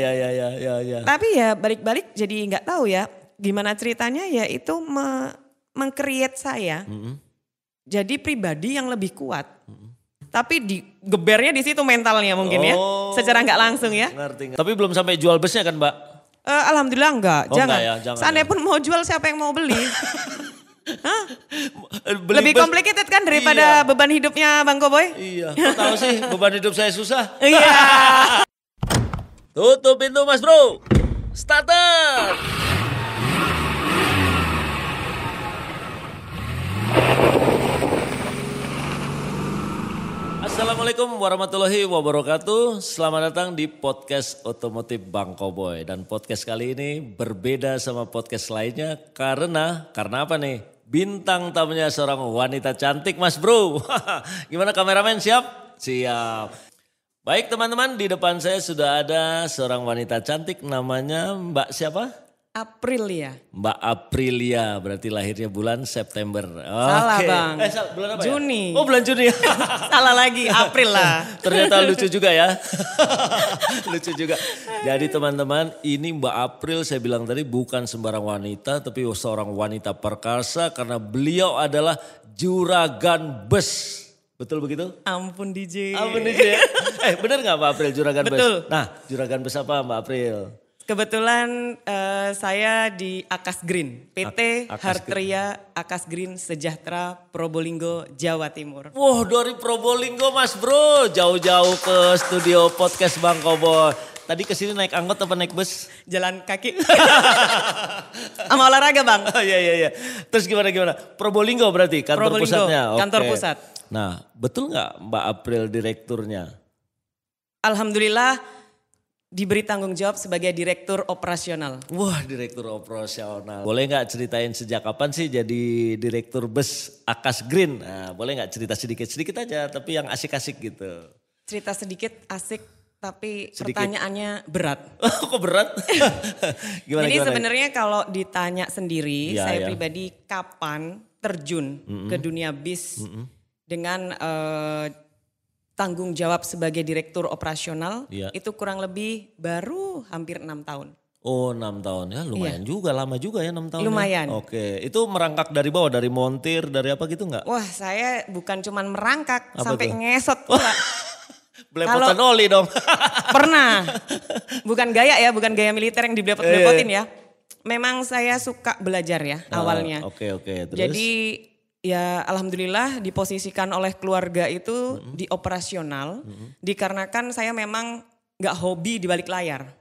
Ya ya ya ya ya. Tapi ya balik-balik jadi nggak tahu ya gimana ceritanya ya itu me mengcreate saya jadi pribadi yang lebih kuat. Tapi di gebernya di situ mentalnya mungkin ya, Oh. secara nggak langsung ya. Ngerti. ngerti. Tapi belum sampai jual busnya kan Mbak? Eh, Alhamdulillah enggak, Oh, jangan. enggak ya, jangan Seandainya ya. pun mau jual siapa yang mau beli? Hah? Beli Lebih bus- complicated kan daripada Iya. beban hidupnya Bang Koboy? Iya, kok tahu sih beban hidup saya susah. Iya. Tutup pintu Mas Bro. Starter. Assalamualaikum warahmatullahi wabarakatuh. Selamat datang di podcast otomotif Bang Koboy. Dan podcast kali ini berbeda sama podcast lainnya karena, karena apa nih? Bintang tamunya seorang wanita cantik Mas Bro. Gimana kameramen siap? Siap. Baik teman-teman di depan saya sudah ada seorang wanita cantik namanya Mbak siapa? April ya. Mbak Aprilia berarti lahirnya bulan September. Salah, Oke. Bang. Eh, salah, bulan apa ya? Juni. Oh bulan Juni. Salah lagi, April lah. Ternyata lucu juga ya. lucu juga. Jadi teman-teman ini Mbak April saya bilang tadi bukan sembarang wanita tapi seorang wanita perkasa karena beliau adalah juragan bus. Betul begitu? Ampun DJ. Ampun DJ. eh benar nggak Mbak April juragan Betul. bus? Nah juragan bus apa Mbak April? Kebetulan eh, saya di Akas Green, PT Ak- Akas Hartria Akas Green Sejahtera Probolinggo, Jawa Timur. Wah dari Probolinggo mas bro, jauh-jauh ke studio podcast Bang Koboy. Tadi ke sini naik angkot apa naik bus? Jalan kaki. Sama olahraga bang. Oh iya iya iya. Terus gimana gimana? Probolinggo berarti kantor Probolinggo, pusatnya. kantor Oke. pusat. Nah betul nggak Mbak April direkturnya? Alhamdulillah diberi tanggung jawab sebagai direktur operasional. Wah direktur operasional. Boleh nggak ceritain sejak kapan sih jadi direktur bus Akas Green? Nah, boleh nggak cerita sedikit-sedikit aja tapi yang asik-asik gitu. Cerita sedikit asik tapi Sedikit. pertanyaannya berat. Kok berat? gimana Jadi sebenarnya kalau ditanya sendiri, Iya, saya iya. pribadi kapan terjun ke dunia bis dengan eh, tanggung jawab sebagai direktur operasional Iya. itu kurang lebih baru hampir enam tahun. Oh enam tahun ya lumayan juga lama juga ya enam tahun. ya. Iya. Lumayan. Oke itu merangkak dari bawah dari montir dari apa gitu nggak? Wah saya bukan cuman merangkak Apa sampai tuh? ngesot pula. Belepotan oli dong. Pernah. Bukan gaya ya, bukan gaya militer yang dibelepot-belepotin ya. Memang saya suka belajar ya awalnya. Ah, Oke oke terus. Jadi ya alhamdulillah diposisikan oleh keluarga itu di operasional dikarenakan saya memang nggak hobi di balik layar.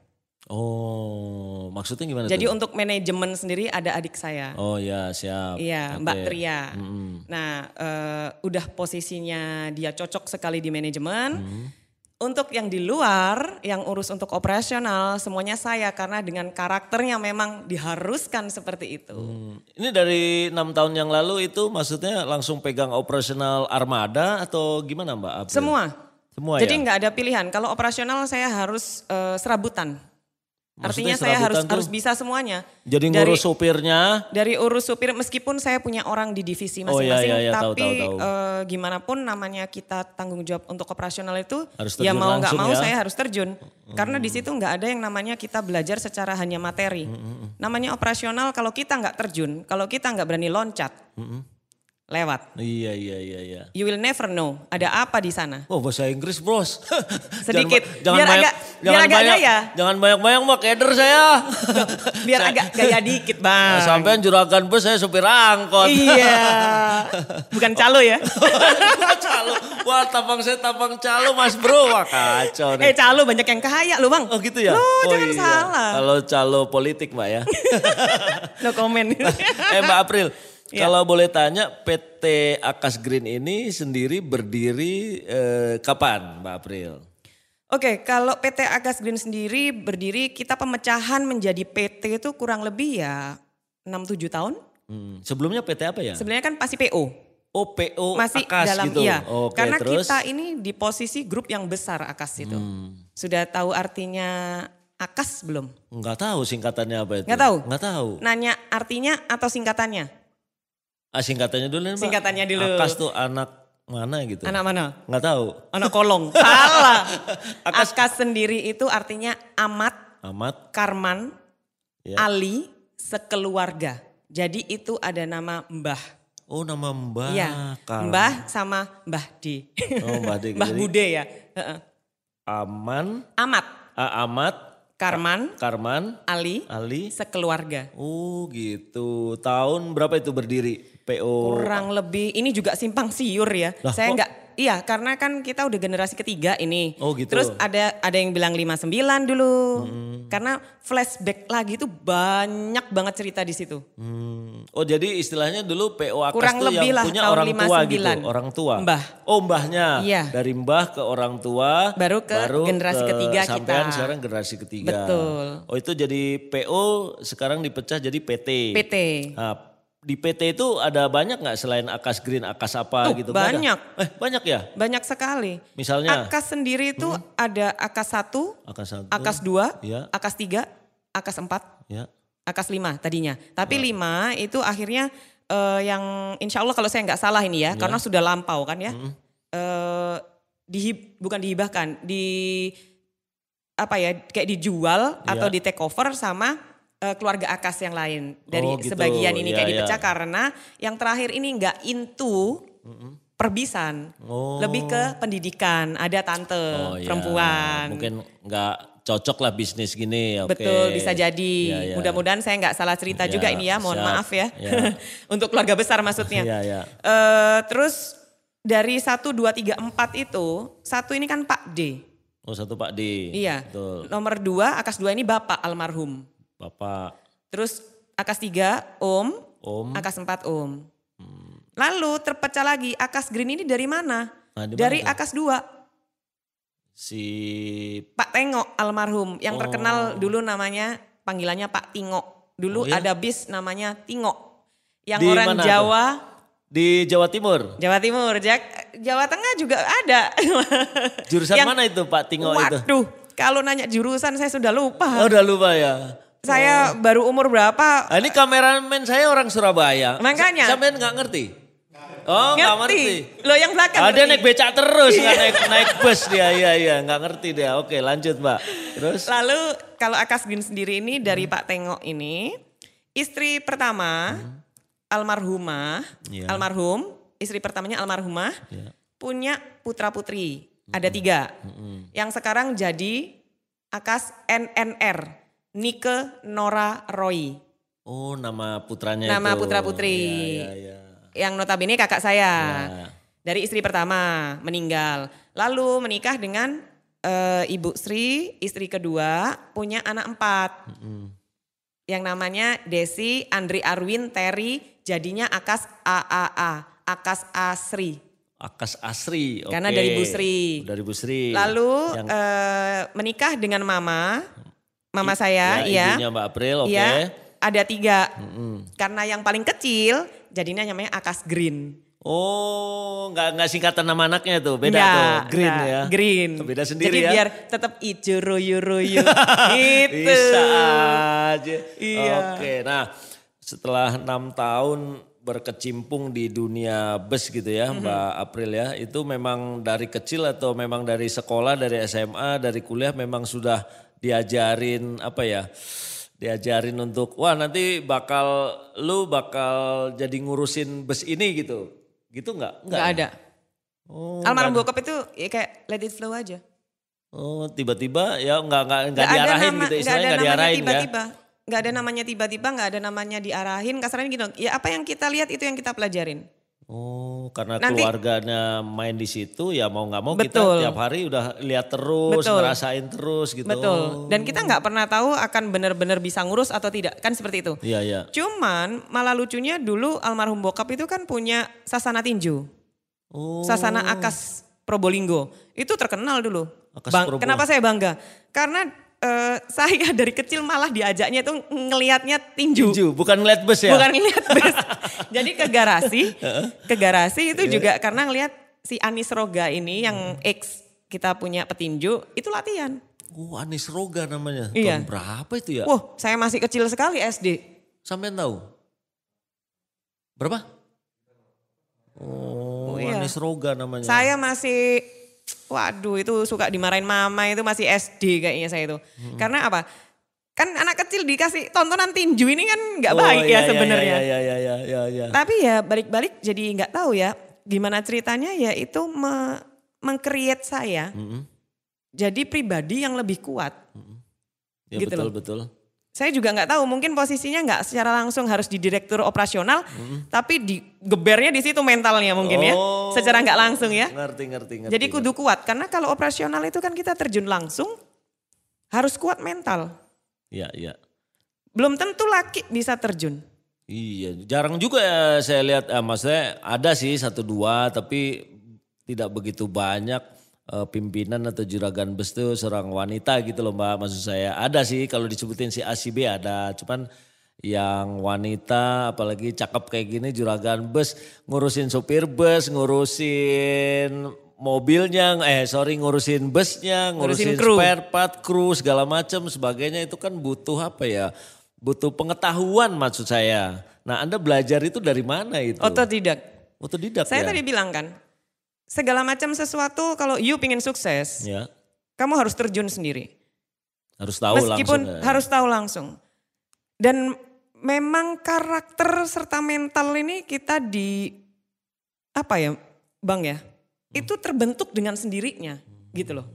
oh maksudnya gimana Jadi tuh? untuk manajemen sendiri ada adik saya. Oh ya siap. Iya, Oke. Mbak Tria. Mm-mm. Nah, eh, udah posisinya dia cocok sekali di manajemen. Mm. Untuk yang di luar, yang urus untuk operasional, semuanya saya karena dengan karakternya memang diharuskan seperti itu. Hmm. Ini dari enam tahun yang lalu itu maksudnya langsung pegang operasional armada atau gimana Mbak? April? Semua. Semua Jadi ya. nggak ada pilihan. Kalau operasional saya harus eh, serabutan. Maksudnya Artinya saya harus harus bisa semuanya. Jadi dari- ngurus supirnya. Dari urus supir meskipun saya punya orang di divisi Oh, iya, masing-masing, iya, iya, tahu, tapi tahu, tahu. eh, gimana pun namanya kita tanggung jawab untuk operasional itu, Harus ya mau nggak mau ya. saya harus terjun. Karena di situ nggak ada yang namanya kita belajar secara hanya materi. Namanya operasional kalau kita nggak terjun, kalau kita nggak berani loncat, lewat. Iya iya iya iya. You will never know ada apa di sana. Oh bahasa Inggris bros. Sedikit. Jangan, Biar banyak, agak- biar jangan agak banyak, gaya. Jangan banyak-banyak mah keder saya. Biar agak gaya dikit bang. Nah, sampean juragan bus saya supir angkot. Iya. Bukan calo ya. calo. Wah tampang saya tampang calo mas bro. Wah kacau Eh nih. calo banyak yang kaya lu bang. Oh gitu ya? Loh, oh, jangan salah. Kalau calo politik mbak ya. No comment. eh Mbak April, Iya. kalau boleh tanya PT Akas Green ini sendiri berdiri eh, kapan Mbak April? Oke, kalau PT Agas Green sendiri berdiri kita pemecahan menjadi PT itu kurang lebih ya 6-7 tahun. Hmm, sebelumnya PT apa ya? Sebenarnya kan pasti PO. OPO Masih Akas dalam gitu. iya. Oke, Karena terus? kita ini di posisi grup yang besar Akas itu. Hmm. Sudah tahu artinya Akas belum? Nggak tahu singkatannya apa itu. Nggak tahu? Nggak tahu. Nanya artinya atau singkatannya? Ah, singkatannya dulu nih Mbak. Singkatannya dulu. Akas tuh anak mana gitu? Anak mana? Nggak tahu. Anak kolong. Salah. Akas- Akas, sendiri itu artinya amat Amat. Karman, Ya. Ali, sekeluarga. Jadi itu ada nama Mbah. Oh nama Mbah. Iya, Mbah sama Mbah D. Oh Mbah D. Mbah Jadi Bude ya. Heeh. Aman, Amat, ah, Amat, Karman, Karman, Ali, Ali. sekeluarga. Oh gitu. Tahun berapa itu berdiri PO? Kurang lebih ini juga simpang siur ya. Lah, Saya enggak iya karena kan kita udah generasi ketiga ini. Oh, gitu. Terus ada ada yang bilang 59 dulu. Hmm. Karena flashback lagi itu banyak banget cerita di situ. Hmm. Oh jadi istilahnya dulu PO Akas Kurang tuh lebih yang lah, punya tahun orang tua gitu, 59. orang tua. Mbah. Oh mbahnya. Iya. Dari mbah ke orang tua. Baru ke generasi ketiga kita. sekarang generasi ketiga. Betul. Oh itu jadi PO sekarang dipecah jadi PT. PT. Nah, di PT itu ada banyak nggak selain Akas Green, Akas apa Oh, gitu? Nggak ada? banyak. Eh banyak ya? Banyak sekali. Misalnya Akas sendiri itu ada Akas 1, Akas satu. Akas 2, Iya. Akas 3, Akas 4, Ya. Akas 5 tadinya. Tapi 5 itu akhirnya eh, yang insya Allah kalau saya nggak salah ini ya, karena sudah lampau kan ya. eh dihib, bukan dihibahkan, di apa ya kayak dijual atau Iya. di take over sama eh, keluarga Akas yang lain. Dari Oh, gitu. sebagian ini Iya, kayak iya. dipecah karena yang terakhir ini nggak into perbisan. Oh. Lebih ke pendidikan, ada tante Oh, iya. perempuan. Mungkin nggak cocok lah bisnis gini. Oke. Betul, bisa jadi. Iya, iya. Mudah-mudahan saya nggak salah cerita Iya, juga ini ya, mohon siap. maaf ya. Iya. Untuk keluarga besar maksudnya. Iya, iya. Eh, terus dari 1, 2, 3, 4 itu, satu ini kan Pak D. Oh satu Pak D. Iya. Betul. Nomor dua, Akas dua ini Bapak almarhum. Bapak, Terus Akas tiga, Om. Om. Akas empat, Om. Lalu terpecah lagi, Akas Green ini dari mana? Nah, mana dari tuh? Akas dua, Si Pak Tengok almarhum. Yang terkenal dulu namanya, panggilannya Pak Tingok. Dulu Oh, iya? ada bis namanya Tingok. Yang Di orang mana Jawa, di Jawa Timur. Jawa Timur, Jak- Jawa Tengah juga ada. Jurusan Yang- mana itu Pak Tingo itu? Waduh, kalau nanya jurusan saya sudah lupa. Oh, udah lupa ya. Saya baru umur berapa? Ah, ini kameramen saya orang Surabaya. Makanya. Sa- Sampean nggak ngerti? Oh, nggak ngerti. Lo yang belakang. Ada ngerti. naik becak terus, nggak naik naik bus dia, iya iya, nggak ngerti dia. Oke, lanjut Mbak. Terus? Lalu kalau Akas Green sendiri ini dari Pak Tengok ini, istri pertama almarhumah, Iya. almarhum, istri pertamanya almarhumah, Iya. punya putra putri, ada tiga. Yang sekarang jadi Akas NNR, Nike Nora Roy. Oh, nama putranya Nama itu. putra putri. Iya, iya, iya. Yang notabene kakak saya. Ya. Dari istri pertama meninggal. Lalu menikah dengan eh, Ibu Sri, istri kedua, punya anak empat. Yang namanya Desi, Andri Arwin, Terry, jadinya Akas AAA, Akas Asri. Akas Asri. oke. Karena dari Bu Sri. Dari Bu Sri. Lalu Yang, eh, menikah dengan mama, mama saya, ya, iya. Ibunya Mbak April, oke. Iya, ada tiga. Karena yang paling kecil, jadinya namanya Akas Green. Oh, nggak nggak singkatan nama anaknya tuh, beda Nggak, tuh. Green nggak, ya. Green. Beda sendiri Jadi ya. biar tetap ijo royo royo. gitu. Bisa aja. Iya. Oke, nah setelah enam tahun berkecimpung di dunia bus gitu ya Mhm. Mbak April ya. Itu memang dari kecil atau memang dari sekolah, dari SMA, dari kuliah memang sudah diajarin apa ya. Diajarin untuk wah nanti bakal lu bakal jadi ngurusin bus ini gitu. Gitu nggak? Nggak ada. Oh, Almarhum bokap itu ya kayak let it flow aja. Oh, tiba-tiba ya nggak nggak nggak diarahin nama- gitu nggak istilahnya nggak diarahin ya. tiba-tiba. Nggak ada namanya tiba-tiba, nggak ada namanya diarahin. Kasarnya gitu, ya apa yang kita lihat itu yang kita pelajarin. Oh, karena Nanti- keluarganya main di situ ya mau nggak mau Betul. kita tiap hari udah lihat terus, Betul. ngerasain terus gitu. Betul. Dan kita nggak pernah tahu akan benar-benar bisa ngurus atau tidak. Kan seperti itu. Iya, iya. Cuman malah lucunya dulu almarhum bokap itu kan punya sasana tinju. Oh. Sasana Akas Probolinggo. Itu terkenal dulu. Akas Bang- Probo. kenapa saya bangga? Karena eh, saya dari kecil malah diajaknya itu ngelihatnya tinju. Tinju, bukan ngeliat bus ya? Bukan ngelihat bus. Jadi ke garasi, ke garasi Iya. itu juga karena ngelihat si Anis Roga ini yang ex kita punya petinju itu latihan. Oh, Anis Roga namanya. Iya. Tahun berapa itu ya? Wah, saya masih kecil sekali SD. Sampai tahu? Berapa? Oh, Oh, iya. Anis Roga namanya. Saya masih, waduh itu suka dimarahin mama itu masih SD kayaknya saya itu. Hmm. Karena apa? kan anak kecil dikasih tontonan tinju ini kan nggak Oh, baik iya, ya iya, sebenarnya. Iya, iya, iya, iya, iya. Tapi ya balik-balik jadi nggak tahu ya gimana ceritanya ya itu me mengcreate saya Mm-mm. jadi pribadi yang lebih kuat. Ya, gitu betul, loh. betul. Saya juga nggak tahu mungkin posisinya nggak secara langsung harus di direktur operasional, tapi di gebernya di situ mentalnya mungkin ya, Oh. secara nggak langsung ya. Ngerti, ngerti, ngerti. Jadi kudu kuat karena kalau operasional itu kan kita terjun langsung harus kuat mental. Iya, iya. Belum tentu laki bisa terjun. Iya, jarang juga ya saya lihat, eh, maksudnya ada sih satu dua, tapi tidak begitu banyak eh, pimpinan atau juragan bus itu seorang wanita gitu loh mbak. Maksud saya ada sih kalau disebutin si A si B ada, cuman yang wanita apalagi cakep kayak gini juragan bus ngurusin sopir bus, ngurusin mobilnya, eh sorry ngurusin busnya, ngurusin, Ngurusin kru. spare part, kru segala macam sebagainya itu kan butuh apa ya? Butuh pengetahuan maksud saya. Nah Anda belajar itu dari mana itu? Otodidak. Otodidak Saya ya? tadi bilang kan, segala macam sesuatu kalau you pingin sukses, Ya, kamu harus terjun sendiri. harus tahu Meskipun langsung. ya. harus tahu langsung. Dan memang karakter serta mental ini kita di apa ya, Bang ya? Itu terbentuk dengan sendirinya, gitu loh.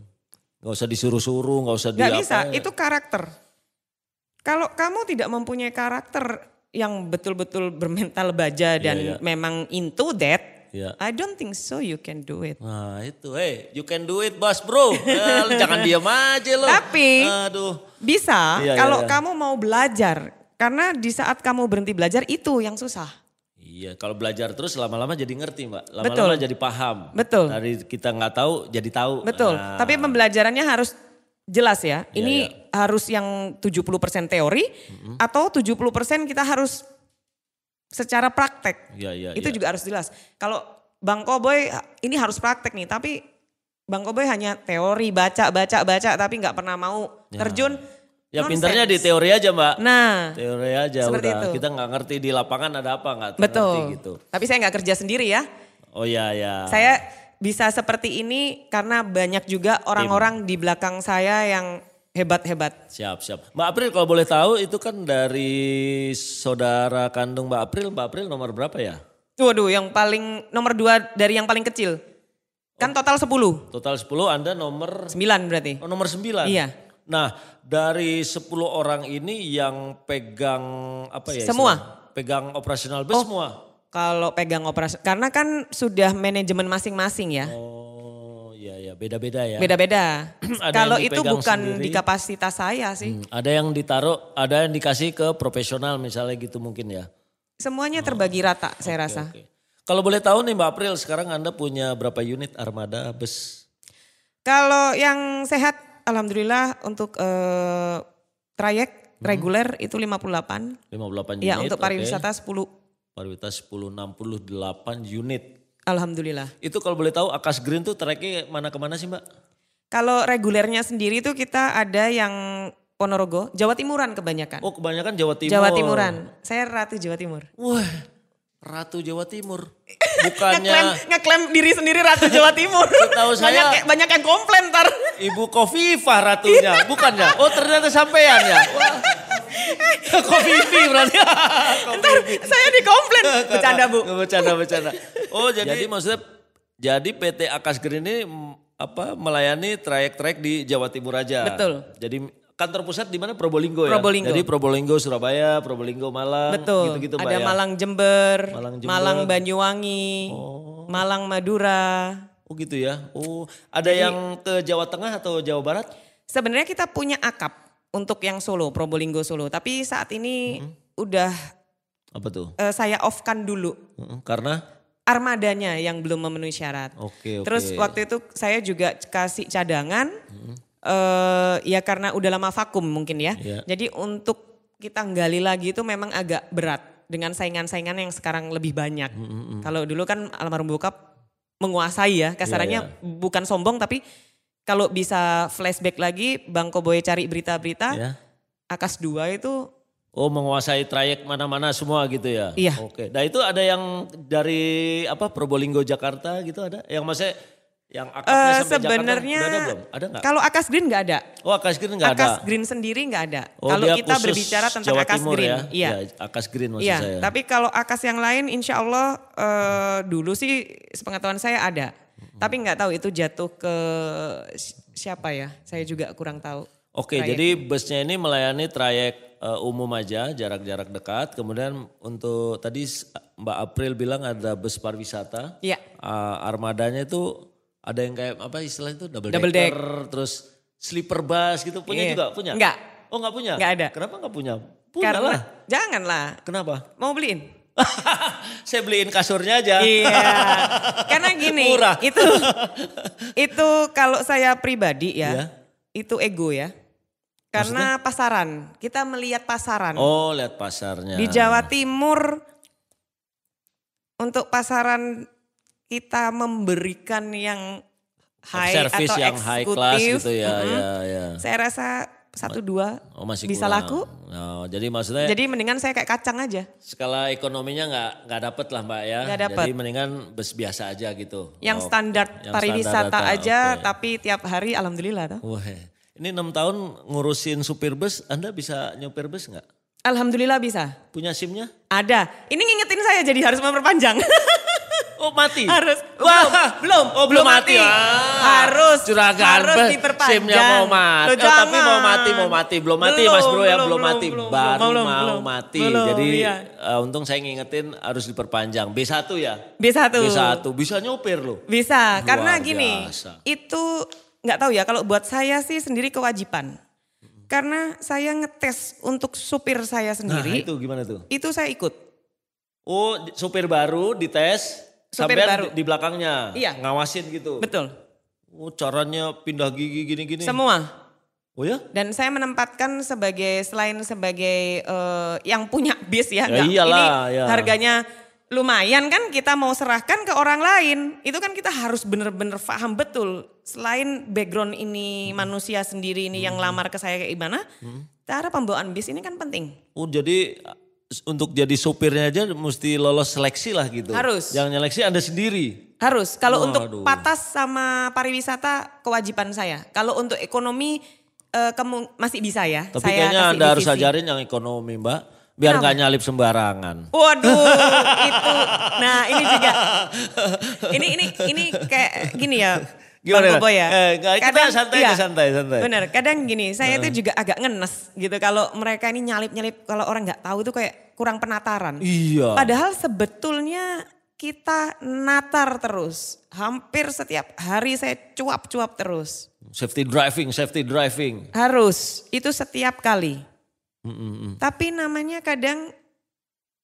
Gak usah disuruh-suruh, gak usah Gak di bisa, apa ya. itu karakter. Kalau kamu tidak mempunyai karakter yang betul-betul bermental baja dan iya. memang into that, Iya. I don't think so you can do it. Nah itu, hey you can do it bos bro. Eh, jangan diam aja lo. Tapi- Aduh. Bisa Iya, iya, kalau iya. kamu mau belajar. Karena di saat kamu berhenti belajar itu yang susah. Iya kalau belajar terus lama-lama jadi ngerti mbak. Lama-lama Betul. jadi paham. Betul. Dari kita nggak tahu jadi tahu. Betul. Nah, Tapi pembelajarannya harus jelas ya. Iya, Ini iya. harus yang 70% teori atau 70% kita harus secara praktek. Iya, iya, itu iya. juga harus jelas. Kalau Bang Koboy ini harus praktek nih, tapi Bang Koboy hanya teori baca baca baca tapi nggak pernah mau terjun. Ya nonsense. pinternya di teori aja mbak. Nah, Teori aja Seperti udah. itu. Kita nggak ngerti di lapangan ada apa nggak ngerti betul. gitu. Tapi saya nggak kerja sendiri ya. Oh iya ya. Saya bisa seperti ini karena banyak juga orang-orang di belakang saya yang hebat-hebat. Siap, siap. Mbak April kalau boleh tahu itu kan dari saudara kandung Mbak April. Mbak April nomor berapa ya? Waduh, yang paling nomor dua dari yang paling kecil. Kan total 10. Total 10 Anda nomor 9 berarti. oh, nomor 9. Iya. Nah, dari 10 orang ini yang pegang apa ya? Semua? istilahnya? Pegang operasional bus semua. Kalau pegang operasi, karena kan sudah manajemen masing-masing ya. Oh, iya iya, beda-beda ya. Beda-beda. Kalau itu bukan sendiri. di kapasitas saya sih. Hmm, Ada yang ditaruh, ada yang dikasih ke profesional misalnya gitu mungkin ya. Semuanya terbagi rata saya rasa. Oke. Kalau boleh tahu nih Mbak April, sekarang Anda punya berapa unit armada bus? Kalau yang sehat, alhamdulillah untuk eh, trayek Hmm. reguler itu 58. 58 unit. Ya untuk pariwisata 10. Pariwisata 10, 68 unit. Alhamdulillah. Itu kalau boleh tahu Akas Green tuh tracknya mana ke mana sih Mbak? Kalau regulernya sendiri itu kita ada yang Ponorogo, Jawa Timuran kebanyakan. Oh kebanyakan Jawa Timur. Jawa Timuran. Saya Ratu Jawa Timur. Wah, Ratu Jawa Timur. Ngeklaim, Bukannya ngeklaim diri sendiri Ratu Jawa Timur. Setahu saya- banyak, banyak yang komplain ntar. Ibu Kofifah ratunya, bukannya? Oh ternyata sampean ya. Wah. Kofifi berarti. Ntar saya dikomplain. Bercanda bu. Bercanda, bercanda. Oh jadi, maksudnya jadi PT Akas Green ini apa melayani trayek-trayek di Jawa Timur aja. Betul. Jadi kantor pusat di mana Probolinggo ya? Probolinggo. Jadi Probolinggo Surabaya, Probolinggo Malang, Betul. gitu-gitu Mbak ada ya? Malang Jember, Malang Malang, Jember. Banyuwangi, Malang Madura. Oh gitu ya. Oh, ada yang ke Jawa Tengah atau Jawa Barat? Sebenarnya kita punya akap untuk yang Solo, Probolinggo Solo. Tapi saat ini udah Apa tuh? eh, saya off-kan dulu Heeh, Karena armadanya yang belum memenuhi syarat. Oke, oke. Terus waktu itu saya juga kasih cadangan, eh ya karena udah lama vakum mungkin ya. Iya. Jadi untuk kita gali lagi itu memang agak berat dengan saingan-saingan yang sekarang lebih banyak. Kalau dulu kan almarhum bokap menguasai ya, kasarannya Iya, bukan sombong tapi kalau bisa flashback lagi, Bang Koboy cari berita-berita, ya. Akas 2 itu Oh menguasai trayek mana-mana semua gitu ya? Iya. Oke. Nah itu ada yang dari apa Probolinggo Jakarta gitu ada? Yang maksudnya Yang akapnya Eh, sampai sebenarnya Jakarta udah ada belum? Ada nggak? kalau Akas Green nggak ada. Oh Akas Green nggak ada. Akas Green sendiri nggak ada. Oh, kalau kita berbicara tentang Jawa Akas Timur Green, ya? iya. Ya, Akas Green maksud Iya, saya. tapi kalau akas yang lain insya Allah eh, dulu sih sepengetahuan saya ada. Tapi nggak tahu itu jatuh ke si- siapa ya, saya juga kurang tahu. Oke, Trayek. jadi busnya ini melayani trayek eh, umum aja, jarak-jarak dekat. Kemudian untuk tadi Mbak April bilang ada bus pariwisata. Iya. Ah, armadanya itu ada yang kayak apa istilahnya itu double, Double decker, terus sleeper bus gitu. Punya Iya. juga? Punya? Enggak. Oh nggak punya? Nggak ada. Kenapa nggak punya? Punya Karena lah. janganlah, Kenapa? mau beliin. Saya beliin kasurnya aja. Iya. Karena gini, Murah. itu itu kalau saya pribadi ya, Iya. itu ego ya. Karena pasaran, kita melihat pasaran. Oh lihat pasarnya. Di Jawa Timur untuk pasaran kita memberikan yang high Service atau yang high class gitu ya, mm-mm, ya, ya. Saya rasa satu dua Oh masih bisa kurang. laku. Oh, jadi maksudnya Jadi mendingan saya kayak kacang aja. skala ekonominya nggak nggak dapet lah mbak ya. Nggak dapet. Jadi mendingan bus biasa aja gitu. Yang Oh, standar yang pariwisata standar aja, oke. tapi tiap hari alhamdulillah. Toh. Wah, ini enam tahun ngurusin supir bus, Anda bisa nyupir bus nggak? Alhamdulillah bisa. Punya SIM-nya? Ada. Ini ngingetin saya jadi harus memperpanjang. Oh mati? harus. Wah, belum, Oh belum mati. Ah, harus. Juragan harus diperpanjang. SIM-nya mau mati. Loh, Oh, tapi mau mati, mau mati. Belum mati mas bro ya, belum, mati. belum, Baru belum, mau belum. mati. Belum, Jadi iya. eh, untung saya ngingetin harus diperpanjang. B1 ya? B1. B1, bisa nyupir loh. Bisa, Luar karena gini, biasa. itu nggak tahu ya kalau buat saya sih sendiri kewajiban. Karena saya ngetes untuk supir saya Nah sendiri, itu gimana tuh? itu saya ikut. Oh supir baru dites, Supir sampean baru. di, belakangnya Iya. ngawasin gitu. Betul. Oh caranya pindah gigi gini-gini. Semua. Oh ya? Dan saya menempatkan sebagai selain sebagai eh, yang punya bis ya, Ya nggak- iyalah, ini ya. harganya lumayan kan kita mau serahkan ke orang lain. Itu kan kita harus bener-bener paham betul. Selain background ini Hmm. manusia sendiri ini yang lamar ke saya kayak gimana, cara pembawaan bis ini kan penting. Oh jadi untuk jadi supirnya aja mesti lolos seleksi lah gitu. Harus. Yang nyeleksi Anda sendiri. Harus. Kalau Waduh. untuk patas sama pariwisata kewajiban saya. Kalau untuk ekonomi eh, kemu- masih bisa ya. Tapi saya kayaknya Anda harus ajarin yang ekonomi mbak. Biar nggak nyalip sembarangan. Waduh, itu. Nah, ini juga. Ini ini ini kayak gini ya. Gimana? Bang Bobo ya. Eh, kita santai aja, santai, santai. Bener, kadang gini, saya itu juga agak ngenes gitu kalau mereka ini nyalip-nyalip kalau orang nggak tahu itu kayak kurang penataran. Iya. Padahal sebetulnya kita natar terus. Hampir setiap hari saya cuap-cuap terus. Safety driving, safety driving. Harus, itu setiap kali. Mm, mm. Tapi namanya kadang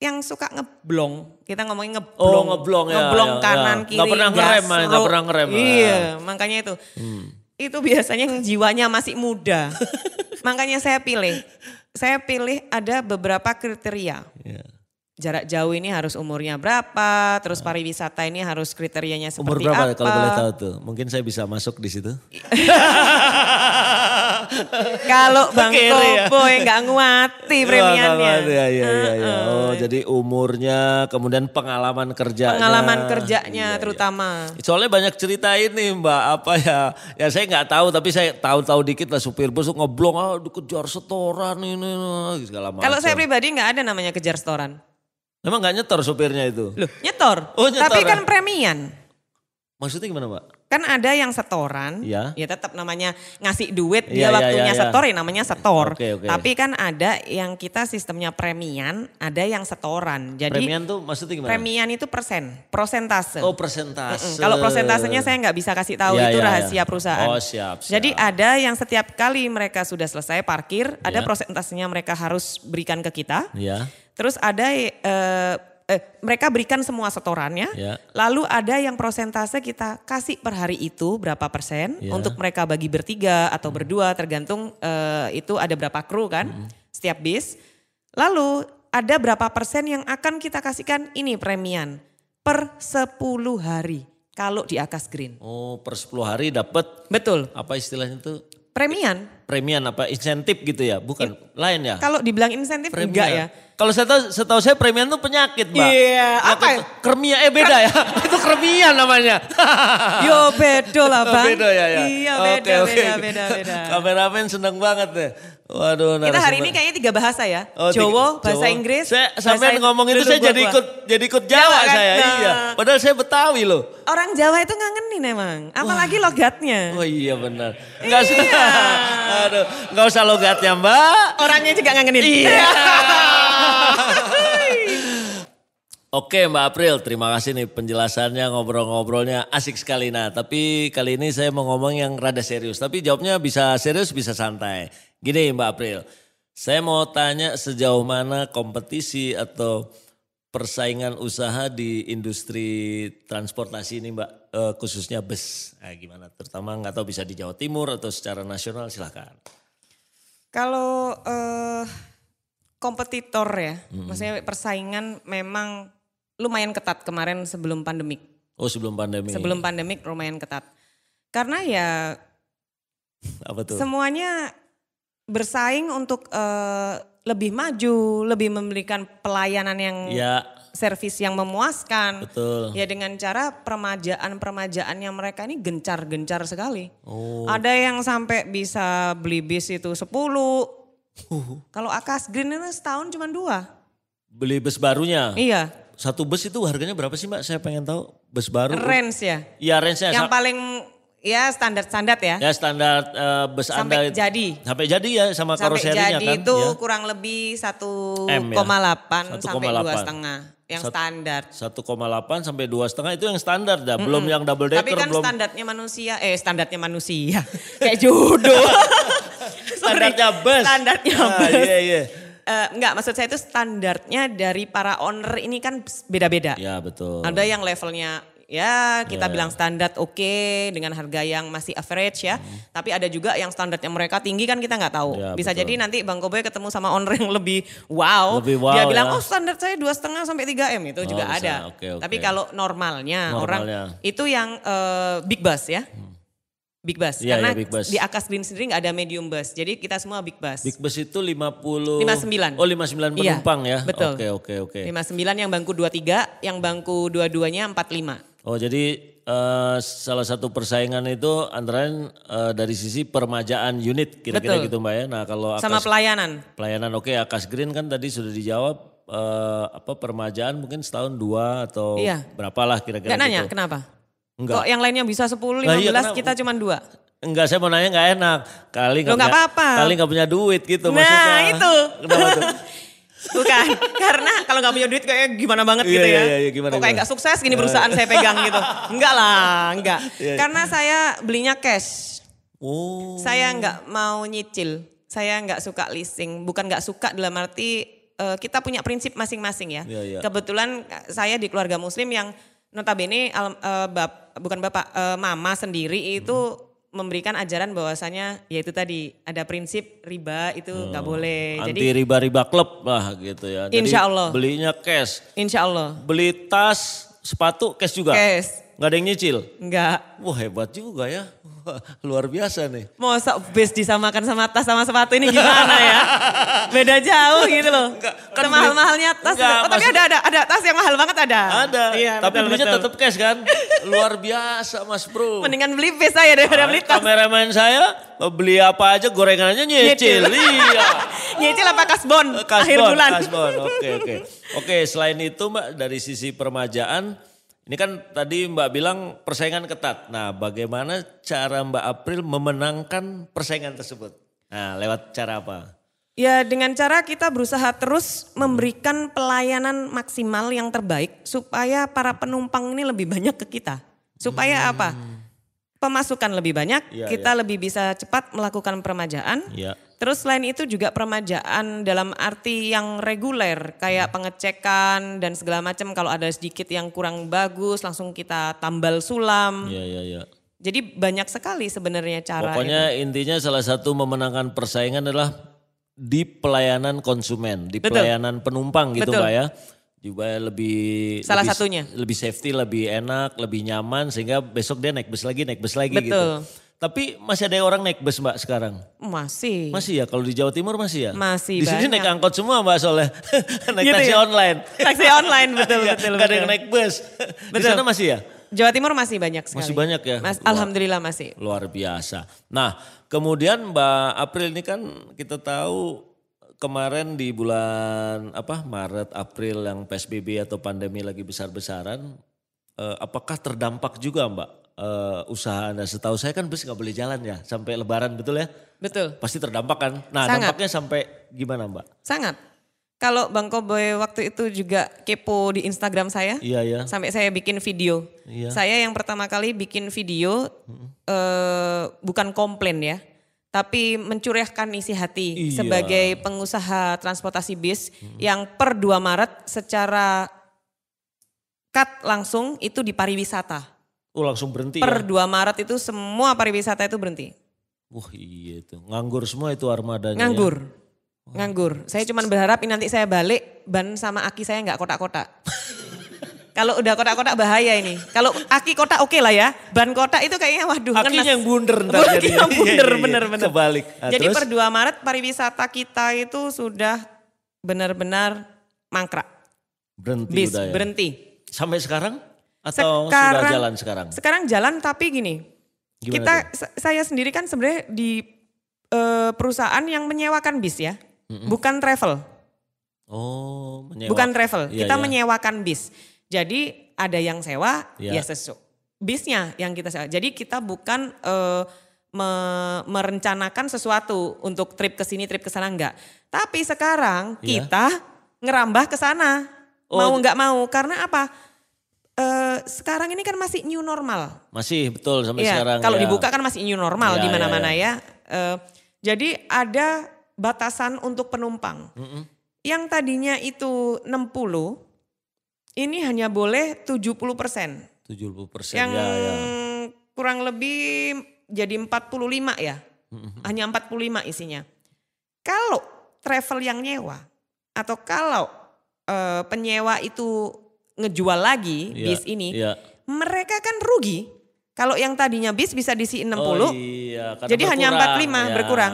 yang suka ngeblong. Kita ngomongin ngeblong. Oh, ngeblong ya, Ngeblong ya, kanan ya. kiri. Nggak pernah ngerem, nggak pernah ngerem. Iya, makanya itu. Hmm. Itu biasanya yang jiwanya masih muda. makanya saya pilih. Saya pilih ada beberapa kriteria. Iya. Jarak jauh ini harus umurnya berapa, terus pariwisata ini harus kriterianya Ah. Umur seperti berapa apa. kalau boleh tahu tuh? Mungkin saya bisa masuk di situ. Kalau Bang ya. Koboy nggak nguati premiannya. Iya, iya, iya, iya. Heeh. Oh, jadi umurnya, kemudian pengalaman kerjanya. Pengalaman kerjanya Iya, iya. terutama. Soalnya banyak cerita ini mbak, apa ya, ya saya nggak tahu tapi saya tahu-tahu dikit lah supir bus ngeblong, ah dikejar setoran ini, segala macam. Kalau saya pribadi nggak ada namanya kejar setoran. Emang nggak nyetor supirnya itu? Loh, nyetor. Oh, nyetor Tapi ya? kan premian. Maksudnya gimana mbak? Kan ada yang setoran, Iya. ya tetap namanya ngasih duit, Iya, dia iya, waktunya iya, iya. setor ya namanya setor. Oke, oke. Tapi kan ada yang kita sistemnya premian, ada yang setoran. Jadi Premian tuh maksudnya gimana? premian itu persen, prosentase. Oh persentase. Mm-mm. Kalau prosentasenya saya nggak bisa kasih tahu, Iya, itu iya, rahasia iya. perusahaan. Oh, siap, siap. Jadi ada yang setiap kali mereka sudah selesai parkir, ada Iya. prosentasenya mereka harus berikan ke kita. Iya. Terus ada eh, eh, mereka berikan semua setorannya. Ya. Lalu ada yang prosentase kita kasih per hari itu berapa persen Ya. untuk mereka bagi bertiga atau berdua tergantung eh, itu ada berapa kru kan setiap bis. Lalu ada berapa persen yang akan kita kasihkan ini premian per 10 hari kalau di Akas Green. Oh per 10 hari dapat Betul. apa istilahnya tuh? premian. Premian apa insentif gitu ya? Bukan lain ya? Kalau dibilang insentif Premian. enggak ya. Kalau saya tahu, setahu saya premian itu penyakit, Mbak. Iya, Penyakit apa ya? Kremia, eh beda ya. itu kremia namanya. Yo bedo lah bang. beda ya ya. Iya beda, oke. beda, beda, beda. Kameramen seneng banget deh. Waduh, Kita hari ini kayaknya tiga bahasa ya. Oh, tiga- bahasa Jawa. Inggris. Saya sampai ngomong itu saya jadi ikut jadi ikut Jawa Jawa kan? saya. Nah. Iya. Padahal saya Betawi loh. Orang Jawa itu ngangenin emang. Apalagi logatnya. Oh iya benar. Enggak usah. Aduh, enggak usah logatnya, Mbak. Orangnya juga ngangenin. Iya. Oke Mbak April, terima kasih nih penjelasannya, ngobrol-ngobrolnya asik sekali. Nah tapi kali ini saya mau ngomong yang rada serius. Tapi jawabnya bisa serius, bisa santai. Gini Mbak April, saya mau tanya sejauh mana kompetisi atau persaingan usaha di industri transportasi ini Mbak, eh, khususnya bus. Nah, gimana? Terutama nggak tahu bisa di Jawa Timur atau secara nasional silahkan. Kalau eh, kompetitor ya, maksudnya persaingan memang lumayan ketat kemarin sebelum pandemik. Oh sebelum pandemi. Sebelum pandemik lumayan ketat. Karena ya Apa tuh? semuanya bersaing untuk eh, lebih maju, lebih memberikan pelayanan yang Ya servis yang memuaskan. betul. Ya dengan cara permajaan-permajaannya mereka ini gencar-gencar sekali. Oh. Ada yang sampai bisa beli bis itu 10. Kalau Akas Green itu setahun cuma dua. Beli bus barunya. Iya, Satu bus itu harganya berapa sih mbak? Saya pengen tahu. Bus baru. range ya. Iya range-nya. Yang paling ya standar-standar ya. ya standar eh, bus Sampai Anda. jadi. Sampai jadi ya sama Sampai karoserinya jadi kan. itu ya. kurang lebih 1,8 M ya? sampai 1,8. dua setengah yang Sat- standar. 1,8 sampai dua setengah itu yang standar dah. Belum yang double decker. Tapi kan belum standarnya manusia, eh standarnya manusia. Kayak jodoh. Standarnya bus. Standarnya Ah, bus. Iya iya. Eh, enggak, maksud saya itu standarnya dari para owner ini kan beda-beda. Ya betul. Ada yang levelnya ya kita Ya. bilang standar oke dengan harga yang masih average ya. Tapi ada juga yang standarnya mereka tinggi kan kita nggak tahu. Hmm. Ya, Bisa betul. jadi nanti Bang Koboy ketemu sama owner yang lebih wow. Lebih wow Dia bilang ya. oh standar saya dua setengah sampai 3 m itu Oh, juga bisa. ada. Oke, oke. Tapi kalau normalnya, orang Normalnya. itu yang eh, big bus ya. Big bus. Iya, Karena iya, big bus. di Akas Green sendiri nggak ada medium bus. Jadi kita semua big bus. Big bus itu 50. 59. Oh 59 Iya, penumpang ya. betul. Oke oke oke. 59 yang bangku 23, yang bangku dua-duanya 45. Oh jadi eh, salah satu persaingan itu antara lain eh, dari sisi permajaan unit kira-kira gitu mbak ya. Nah kalau Sama akas, pelayanan. pelayanan oke Akas Green kan tadi sudah dijawab eh, apa permajaan mungkin setahun dua atau Iya. berapalah kira-kira Gak nanya gitu. kenapa? Enggak. Kok yang lainnya bisa 10, 15, Lah iya, kenapa? kita cuma dua. Enggak saya mau nanya nggak enak kali Loh, nggak punya- apa-apa. kali nggak punya duit gitu Nah, maksudnya. itu. Kenapa tuh? Bukan, karena kalau nggak punya duit kayak gimana banget Iya, gitu iya, ya. iya, iya, gimana, Kok kayak nggak sukses gini perusahaan saya pegang gitu. Enggak lah, enggak. Iya. Karena saya belinya cash. Oh. Saya nggak mau nyicil. Saya nggak suka leasing. Bukan nggak suka dalam arti eh, kita punya prinsip masing-masing ya. Iya, iya. Kebetulan eh, saya di keluarga muslim yang notabene al- eh, bap- bukan bapak eh, mama sendiri itu memberikan ajaran bahwasanya yaitu tadi ada prinsip riba itu nggak boleh. Anti Jadi riba-riba klub lah gitu ya. Jadi Insya Allah. Belinya cash. insya Allah Beli tas, sepatu cash juga. cash Nggak ada yang nyicil. nggak Wah hebat juga ya. Wah, luar biasa nih. Masa base disamakan sama tas sama sepatu ini gimana ya? Beda jauh gitu loh. Enggak, kan Semahal-mahalnya tas. Enggak, oh, tapi maksud- ada ada ada tas yang mahal banget ada. Ada. Iya, tapi betul, belinya betul. tetap cash kan. Luar biasa mas bro. Mendingan beli base saya daripada beli tas. Kameramen saya beli apa aja gorengannya nyicil. Nyicil. iya. Nyicil apa kasbon? Kasbon, akhir bulan. kasbon. Oke, oke. Oke, selain itu Mbak dari sisi permajaan, ini kan tadi Mbak bilang persaingan ketat. Nah, bagaimana cara Mbak April memenangkan persaingan tersebut? Nah, lewat cara apa? Ya dengan cara kita berusaha terus memberikan pelayanan maksimal yang terbaik supaya para penumpang ini lebih banyak ke kita. Supaya apa? Pemasukan lebih banyak, Iya, kita lebih bisa cepat melakukan permajaan. Ya. Terus selain itu juga permajaan dalam arti yang reguler kayak pengecekan dan segala macam kalau ada sedikit yang kurang bagus langsung kita tambal sulam. Iya, iya, iya. Jadi banyak sekali sebenarnya cara Pokoknya intinya salah satu memenangkan persaingan adalah di pelayanan konsumen, di Betul. pelayanan penumpang gitu Betul. Mbak ya. Supaya lebih Salah lebih, satunya. lebih safety, lebih enak, lebih nyaman sehingga besok dia naik bus lagi, naik bus lagi gitu. Betul. Tapi masih ada orang naik bus mbak sekarang? Masih. Masih ya, kalau di Jawa Timur masih ya? Masih Di sini banyak. naik angkot semua mbak soalnya. naik Gitu taksi ya? online. Taksi online, betul, Iya, betul, nggak ada betul. yang naik bus. Di Betul. sana masih ya? Jawa Timur masih banyak sekali. Masih banyak ya? Mas, Luar- Alhamdulillah masih. Luar biasa. Nah, kemudian Mbak April ini kan kita tahu kemarin di bulan apa Maret April yang PSBB atau pandemi lagi besar-besaran, eh, apakah terdampak juga Mbak eh, usaha Anda? Setahu saya kan bus nggak boleh jalan ya sampai Lebaran betul ya? Betul. Pasti terdampak kan? Nah, Sangat. dampaknya sampai gimana Mbak? Sangat. Kalau Bang Koboy waktu itu juga kepo di Instagram saya. Iya ya. Sampai saya bikin video. Iya. Saya yang pertama kali bikin video eh, bukan komplain ya. Tapi mencurahkan isi hati Iya. sebagai pengusaha transportasi bis yang per 2 Maret secara cut langsung itu di pariwisata. Oh langsung berhenti Per ya? 2 Maret itu semua pariwisata itu berhenti. Wah iya itu. Nganggur semua itu armadanya. ya? Nganggur. Nganggur. Saya cuma berharap ini nanti saya balik ban sama aki saya nggak kotak-kotak. Kalau udah kotak-kotak bahaya ini. Kalau aki kotak oke lah ya. Ban kotak itu kayaknya waduh Akinya ngenes. yang bunder ntar Akinya jadinya. Iya, bunder, iya, iya. bener-bener. Kebalik. Nah, Jadi terus? per 2 Maret pariwisata kita itu sudah benar-benar mangkrak. berhenti Bis udah ya? berhenti. Sampai sekarang? Atau sudah Sekarang- jalan sekarang? Sekarang jalan tapi gini. Gimana kita sa- saya sendiri kan sebenarnya di eh, perusahaan yang menyewakan bis ya. Bukan travel. Oh, menyewa. Bukan travel, Iya, kita iya. menyewakan bis. Jadi ada yang sewa, Iya. ya sesu. Bisnya yang kita sewa. Jadi kita bukan eh, me- merencanakan sesuatu untuk trip ke sini, trip ke sana enggak. Tapi sekarang Iya. kita ngerambah ke sana. Oh, mau enggak mau karena apa? Eh, sekarang ini kan masih new normal. Masih betul sampai Iya, sekarang. kalau ya. dibuka kan masih new normal Iya, di iya, mana-mana iya. ya. Eh, jadi ada batasan untuk penumpang. Mm-mm. Yang tadinya itu 60, ini hanya boleh 70 persen. 70 persen Yang ya, ya. kurang lebih jadi 45 ya. Hanya 45 isinya. Kalau travel yang nyewa atau kalau eh, penyewa itu ngejual lagi Iya, bis ini, iya. mereka kan rugi. Kalau yang tadinya bis bisa diisi 60, Oh, iya, jadi hanya berkurang, 45 ya. berkurang.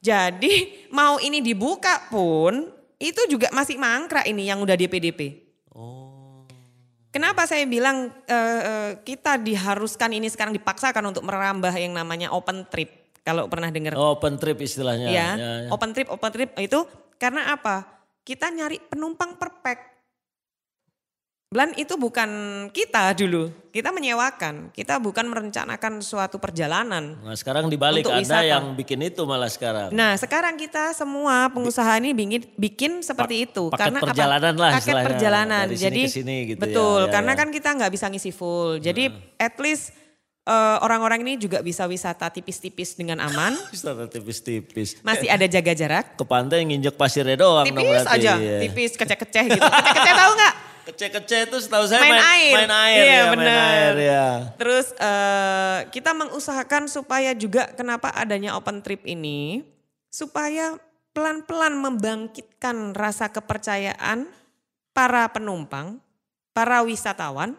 Jadi mau ini dibuka pun itu juga masih mangkrak ini yang udah DP-DP. Oh, Kenapa saya bilang eh, kita diharuskan ini sekarang dipaksakan untuk merambah yang namanya open trip. Kalau pernah dengar oh, open trip istilahnya. ya, ya, ya. open trip, open trip itu karena apa? Kita nyari penumpang per pack. Belan itu bukan kita dulu, kita menyewakan, kita bukan merencanakan suatu perjalanan. Nah sekarang dibalik Untuk Anda wisata. yang bikin itu malah sekarang. Nah sekarang kita semua pengusaha ini bikin, bikin seperti itu. paket karena apa? perjalanan lah Paket istilahnya. perjalanan. Dari sini Jadi ke sini gitu ya, betul, ya, karena ya. kan kita nggak bisa ngisi full. Jadi at least eh, orang-orang ini juga bisa wisata tipis-tipis dengan aman. Wisata tipis-tipis. Masih ada jaga jarak. Ke pantai nginjek pasirnya doang dong Tipis berarti. aja, Iya. tipis, keceh-keceh gitu. Keceh-keceh tahu nggak? Kecek-kecek itu setahu saya Main main, air. main air Iya, ya, main bener. air ya. Terus eh, kita mengusahakan supaya juga kenapa adanya open trip ini supaya pelan-pelan membangkitkan rasa kepercayaan para penumpang, para wisatawan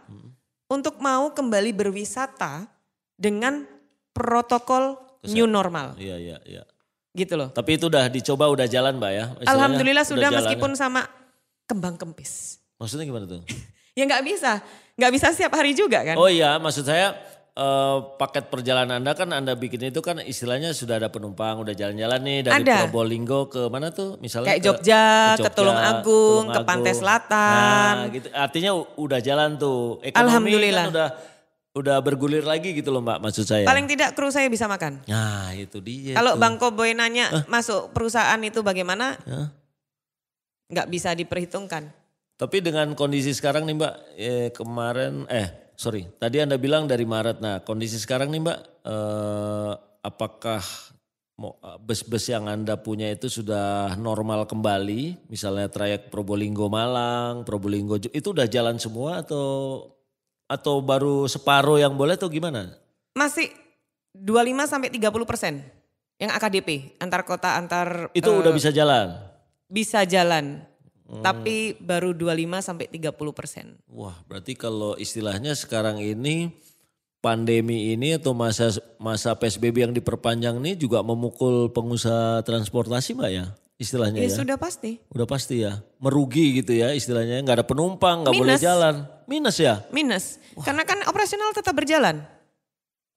untuk mau kembali berwisata dengan protokol new normal Iya, iya, iya. gitu loh. Tapi itu udah dicoba, udah jalan Mbak ya? Istilahnya Alhamdulillah udah sudah jalan meskipun ya? sama kembang kempis. Maksudnya gimana tuh? Ya nggak bisa, nggak bisa setiap hari juga kan. Oh iya, maksud saya eh, paket perjalanan Anda kan Anda bikin itu kan istilahnya sudah ada penumpang, udah jalan-jalan nih dari Ada. Probolinggo ke mana tuh? Misalnya Kayak ke- Jogja, ke Tulung Agung, ke Tulung Pantai Agung. Selatan. Nah, gitu. Artinya udah jalan tuh. Ekonomi Alhamdulillah. kan udah udah bergulir lagi gitu loh Mbak maksud saya. Paling tidak kru saya bisa makan. Nah, itu dia. Kalau. Bang Koboy nanya masuk perusahaan itu bagaimana? Hah? Nggak bisa diperhitungkan. Tapi dengan kondisi sekarang nih Mbak, eh, kemarin, eh sorry, tadi Anda bilang dari Maret. Nah kondisi sekarang nih Mbak, eh, apakah mau- bus-bus yang Anda punya itu sudah normal kembali? Misalnya trayek Probolinggo Malang, Probolinggo, itu udah jalan semua atau atau baru separuh yang boleh atau gimana? Masih 25 sampai 30 persen yang AKDP antar kota antar Itu eh, udah bisa jalan? bisa jalan. Hmm. Tapi baru 25 sampai 30 persen. Wah berarti kalau istilahnya sekarang ini pandemi ini atau masa masa PSBB yang diperpanjang ini juga memukul pengusaha transportasi mbak ya istilahnya Ya, ya? sudah pasti. Udah pasti ya, merugi gitu ya istilahnya, nggak ada penumpang, nggak boleh jalan, minus ya. Minus. Karena kan operasional tetap berjalan.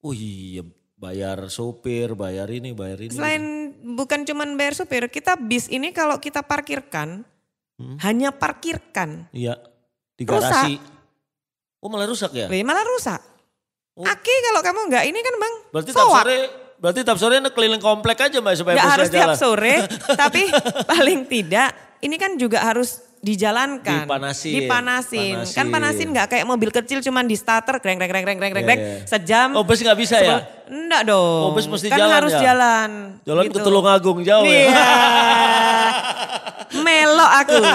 Oh iya, bayar sopir, bayar ini, bayar ini. Selain bukan cuman bayar supir, kita bis ini kalau kita parkirkan, Hmm. hanya parkirkan. Iya, di Rusak. garasi. Oh malah rusak ya? Wih, malah rusak. Oh. Aki kalau kamu enggak ini kan bang, Berarti tiap sore, berarti tiap sore keliling komplek aja mbak supaya busnya harus tiap sore, tapi paling tidak ini kan juga harus dijalankan. Dipanasin. Dipanasin. Kan Panasin. panasin nggak kayak mobil kecil cuman di starter greng greng greng greng greng greng Iya, greng iya. sejam. Oh bus nggak bisa ya? Enggak dong. Oh, bus mesti kan jalan harus ya? jalan. Jalan gitu. ke Tulungagung jauh Iya. ya? Melo aku.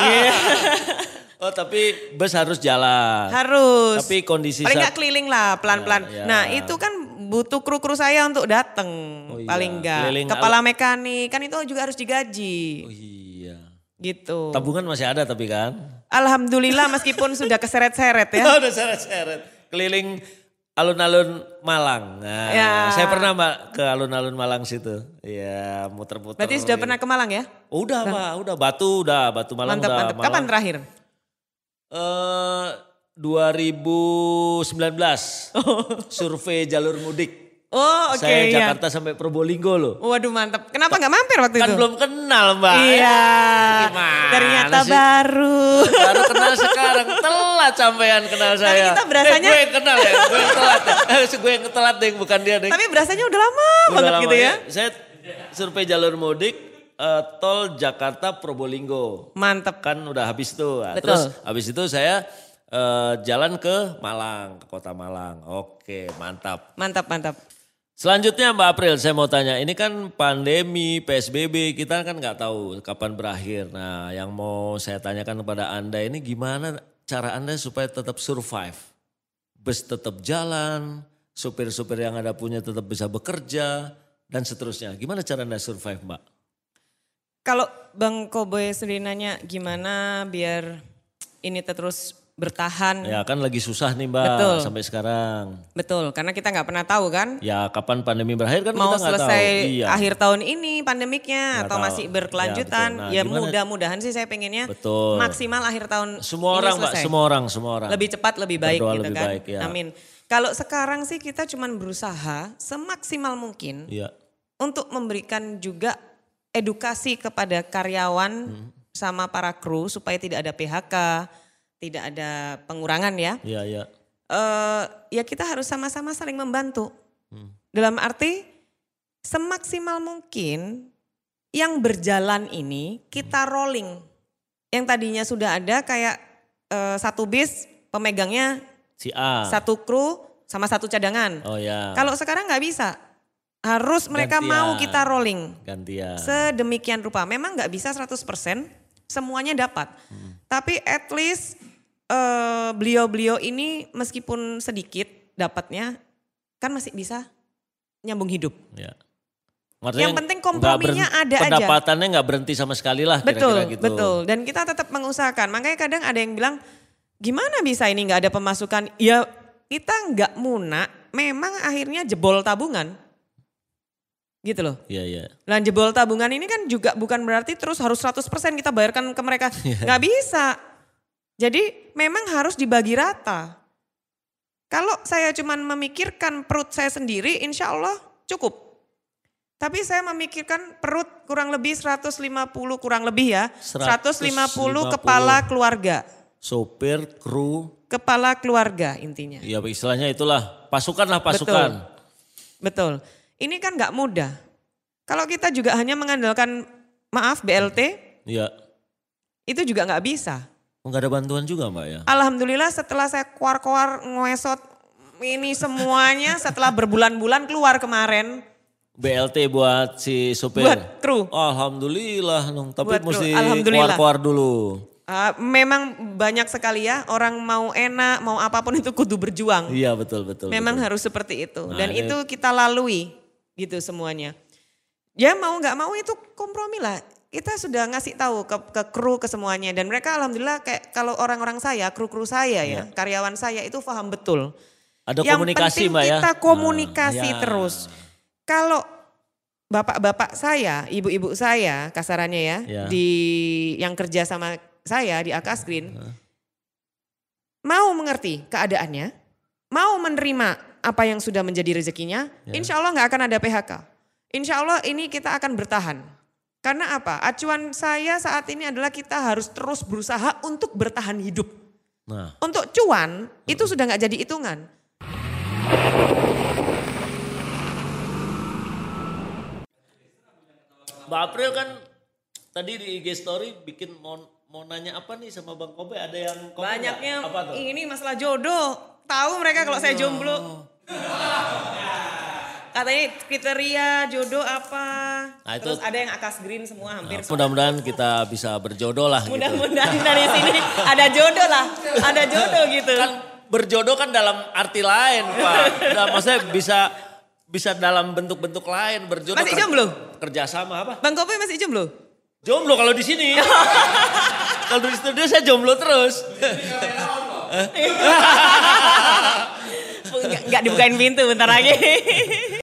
Oh tapi bus harus jalan. harus. Tapi kondisi Paling nggak keliling lah pelan-pelan. Ya, ya. Nah itu kan butuh kru-kru saya untuk datang. Oh iya, Paling nggak. Kepala mekanik kan itu juga harus digaji. Oh iya. Gitu. Tabungan masih ada tapi kan? Alhamdulillah meskipun sudah keseret-seret ya. Udah seret-seret. Keliling alun-alun Malang. Nah, Ya. saya pernah mbak ke alun-alun Malang situ. Iya, muter-muter. Berarti sudah pernah ke Malang ya? Oh, udah mbak, udah Batu, udah Batu Malang mantap, udah. mantap. Malang. Kapan terakhir? Eh 2019. Survei jalur mudik. Oh oke saya ya. Jakarta sampai Probolinggo loh. Waduh mantap. Kenapa nggak mampir waktu Kan itu? belum kenal mbak. Iya. Gimana Ternyata sih? baru. Baru kenal sekarang, telat sampean kenal saya. kita berasanya- Eh, gue yang kenal ya, gue yang telat ya. Eh, gue yang telat deh, bukan dia deh. Tapi berasanya udah lama Udah banget lama gitu ya. Saya survei jalur mudik eh, tol Jakarta Probolinggo. Mantap. Kan udah habis tuh. Nah, Betul. terus habis itu saya eh, jalan ke Malang, ke kota Malang. Oke, mantap. Mantap, mantap. Selanjutnya Mbak April, saya mau tanya, ini kan pandemi, PSBB, kita kan nggak tahu kapan berakhir. Nah, yang mau saya tanyakan kepada Anda ini gimana cara Anda supaya tetap survive? Bus tetap jalan, supir-supir yang Anda punya tetap bisa bekerja, dan seterusnya. Gimana cara Anda survive Mbak? Kalau Bang Koboy sendiri nanya gimana biar ini terus bertahan. Ya kan lagi susah nih Mbak Betul. sampai sekarang. Betul, karena kita nggak pernah tahu kan. Ya kapan pandemi berakhir kan Mau kita nggak selesai tahu. Iya. akhir tahun ini pandemiknya Nggak atau tahu. masih Ya, berkelanjutan. betul. Nah, Ya, mudah-mudahan sih saya pengennya Betul. maksimal akhir tahun Semua ini orang Mbak, selesai. semua orang, semua orang. Lebih cepat lebih baik Berdoa gitu lebih kan. baik, ya. Amin. Kalau sekarang sih kita cuman berusaha semaksimal mungkin Iya. untuk memberikan juga edukasi kepada karyawan Hmm. sama para kru supaya tidak ada PHK, tidak ada pengurangan ya. Iya, iya. Eh ya kita harus sama-sama saling membantu. Hmm. Dalam arti semaksimal mungkin yang berjalan ini kita rolling. Yang tadinya sudah ada kayak eh, satu bis pemegangnya Si A. satu kru sama satu cadangan. Oh ya. Kalau sekarang nggak bisa. Harus mereka Gantian. mau kita rolling. gantian. Sedemikian rupa. Memang nggak bisa 100% semuanya dapat. Hmm. Tapi at least eh, beliau-beliau ini meskipun sedikit dapatnya kan masih bisa nyambung hidup. Ya. Yang penting komprominya berhenti- ada aja. Pendapatannya nggak berhenti sama sekali lah Betul, kira-kira gitu. betul. Dan kita tetap mengusahakan. Makanya kadang ada yang bilang, gimana bisa ini nggak ada pemasukan? Ya kita nggak munak, memang akhirnya jebol tabungan. Gitu loh. Iya, iya. Nah jebol tabungan ini kan juga bukan berarti terus harus 100% kita bayarkan ke mereka. Iya. Nggak bisa. Jadi memang harus dibagi rata. Kalau saya cuman memikirkan perut saya sendiri insya Allah cukup. Tapi saya memikirkan perut kurang lebih 150 kurang lebih ya. 150 150 kepala keluarga. Sopir, kru, Kepala keluarga intinya. ya istilahnya itulah pasukan lah pasukan. Betul. Ini kan nggak mudah. Kalau kita juga hanya mengandalkan maaf BLT Iya. itu juga nggak bisa. Nggak ada bantuan juga mbak ya? Alhamdulillah setelah saya kuar-kuar ngewesot ini semuanya setelah berbulan-bulan keluar kemarin BLT buat si sopir. buat kru. Alhamdulillah dong, tapi Buat mesti alhamdulillah. keluar-keluar dulu. Ah, memang banyak sekali ya orang mau enak mau apa pun itu kudu berjuang. Iya betul betul. memang betul. harus seperti itu Nah, dan ini- itu kita lalui gitu semuanya. Ya mau nggak mau itu kompromi lah. Kita sudah ngasih tahu ke, ke kru ke semuanya dan mereka alhamdulillah kayak kalau orang-orang saya, kru-kru saya ya, Iya. karyawan saya itu paham betul. Ada yang komunikasi, penting Mbak, ya? kita komunikasi Ah, ya. terus. Kalau bapak-bapak saya, ibu-ibu saya kasarannya ya, Ya. di yang kerja sama saya di Akas Green, mau mengerti keadaannya, mau menerima apa yang sudah menjadi rezekinya, Ya. insya Allah nggak akan ada PHK. Insya Allah ini kita akan bertahan. Karena apa? Acuan saya saat ini adalah kita harus terus berusaha untuk bertahan hidup. Nah, Untuk cuan itu sudah nggak jadi hitungan. Mbak April kan tadi di IG story bikin mau mau nanya apa nih sama Bang Kobe? Ada yang komen Banyaknya nggak? apa tuh? ini masalah jodoh. Tahu mereka kalau saya jomblo. Katanya kriteria jodoh apa. Nah, itu- Terus ada yang akas green semua hampir. Nah, mudah-mudahan kita bisa berjodoh lah. gitu. Mudah-mudahan dari sini ada jodoh lah. Ada jodoh gitu. Kan berjodoh kan dalam arti lain, Pak. Nah, maksudnya bisa bisa dalam bentuk-bentuk lain berjodoh. Masih jomblo? Kerjasama apa? Bang Kopi masih jomblo? Jomblo kalau di sini. kalau di studio saya jomblo terus. Nggak, nggak dibukain pintu bentar lagi.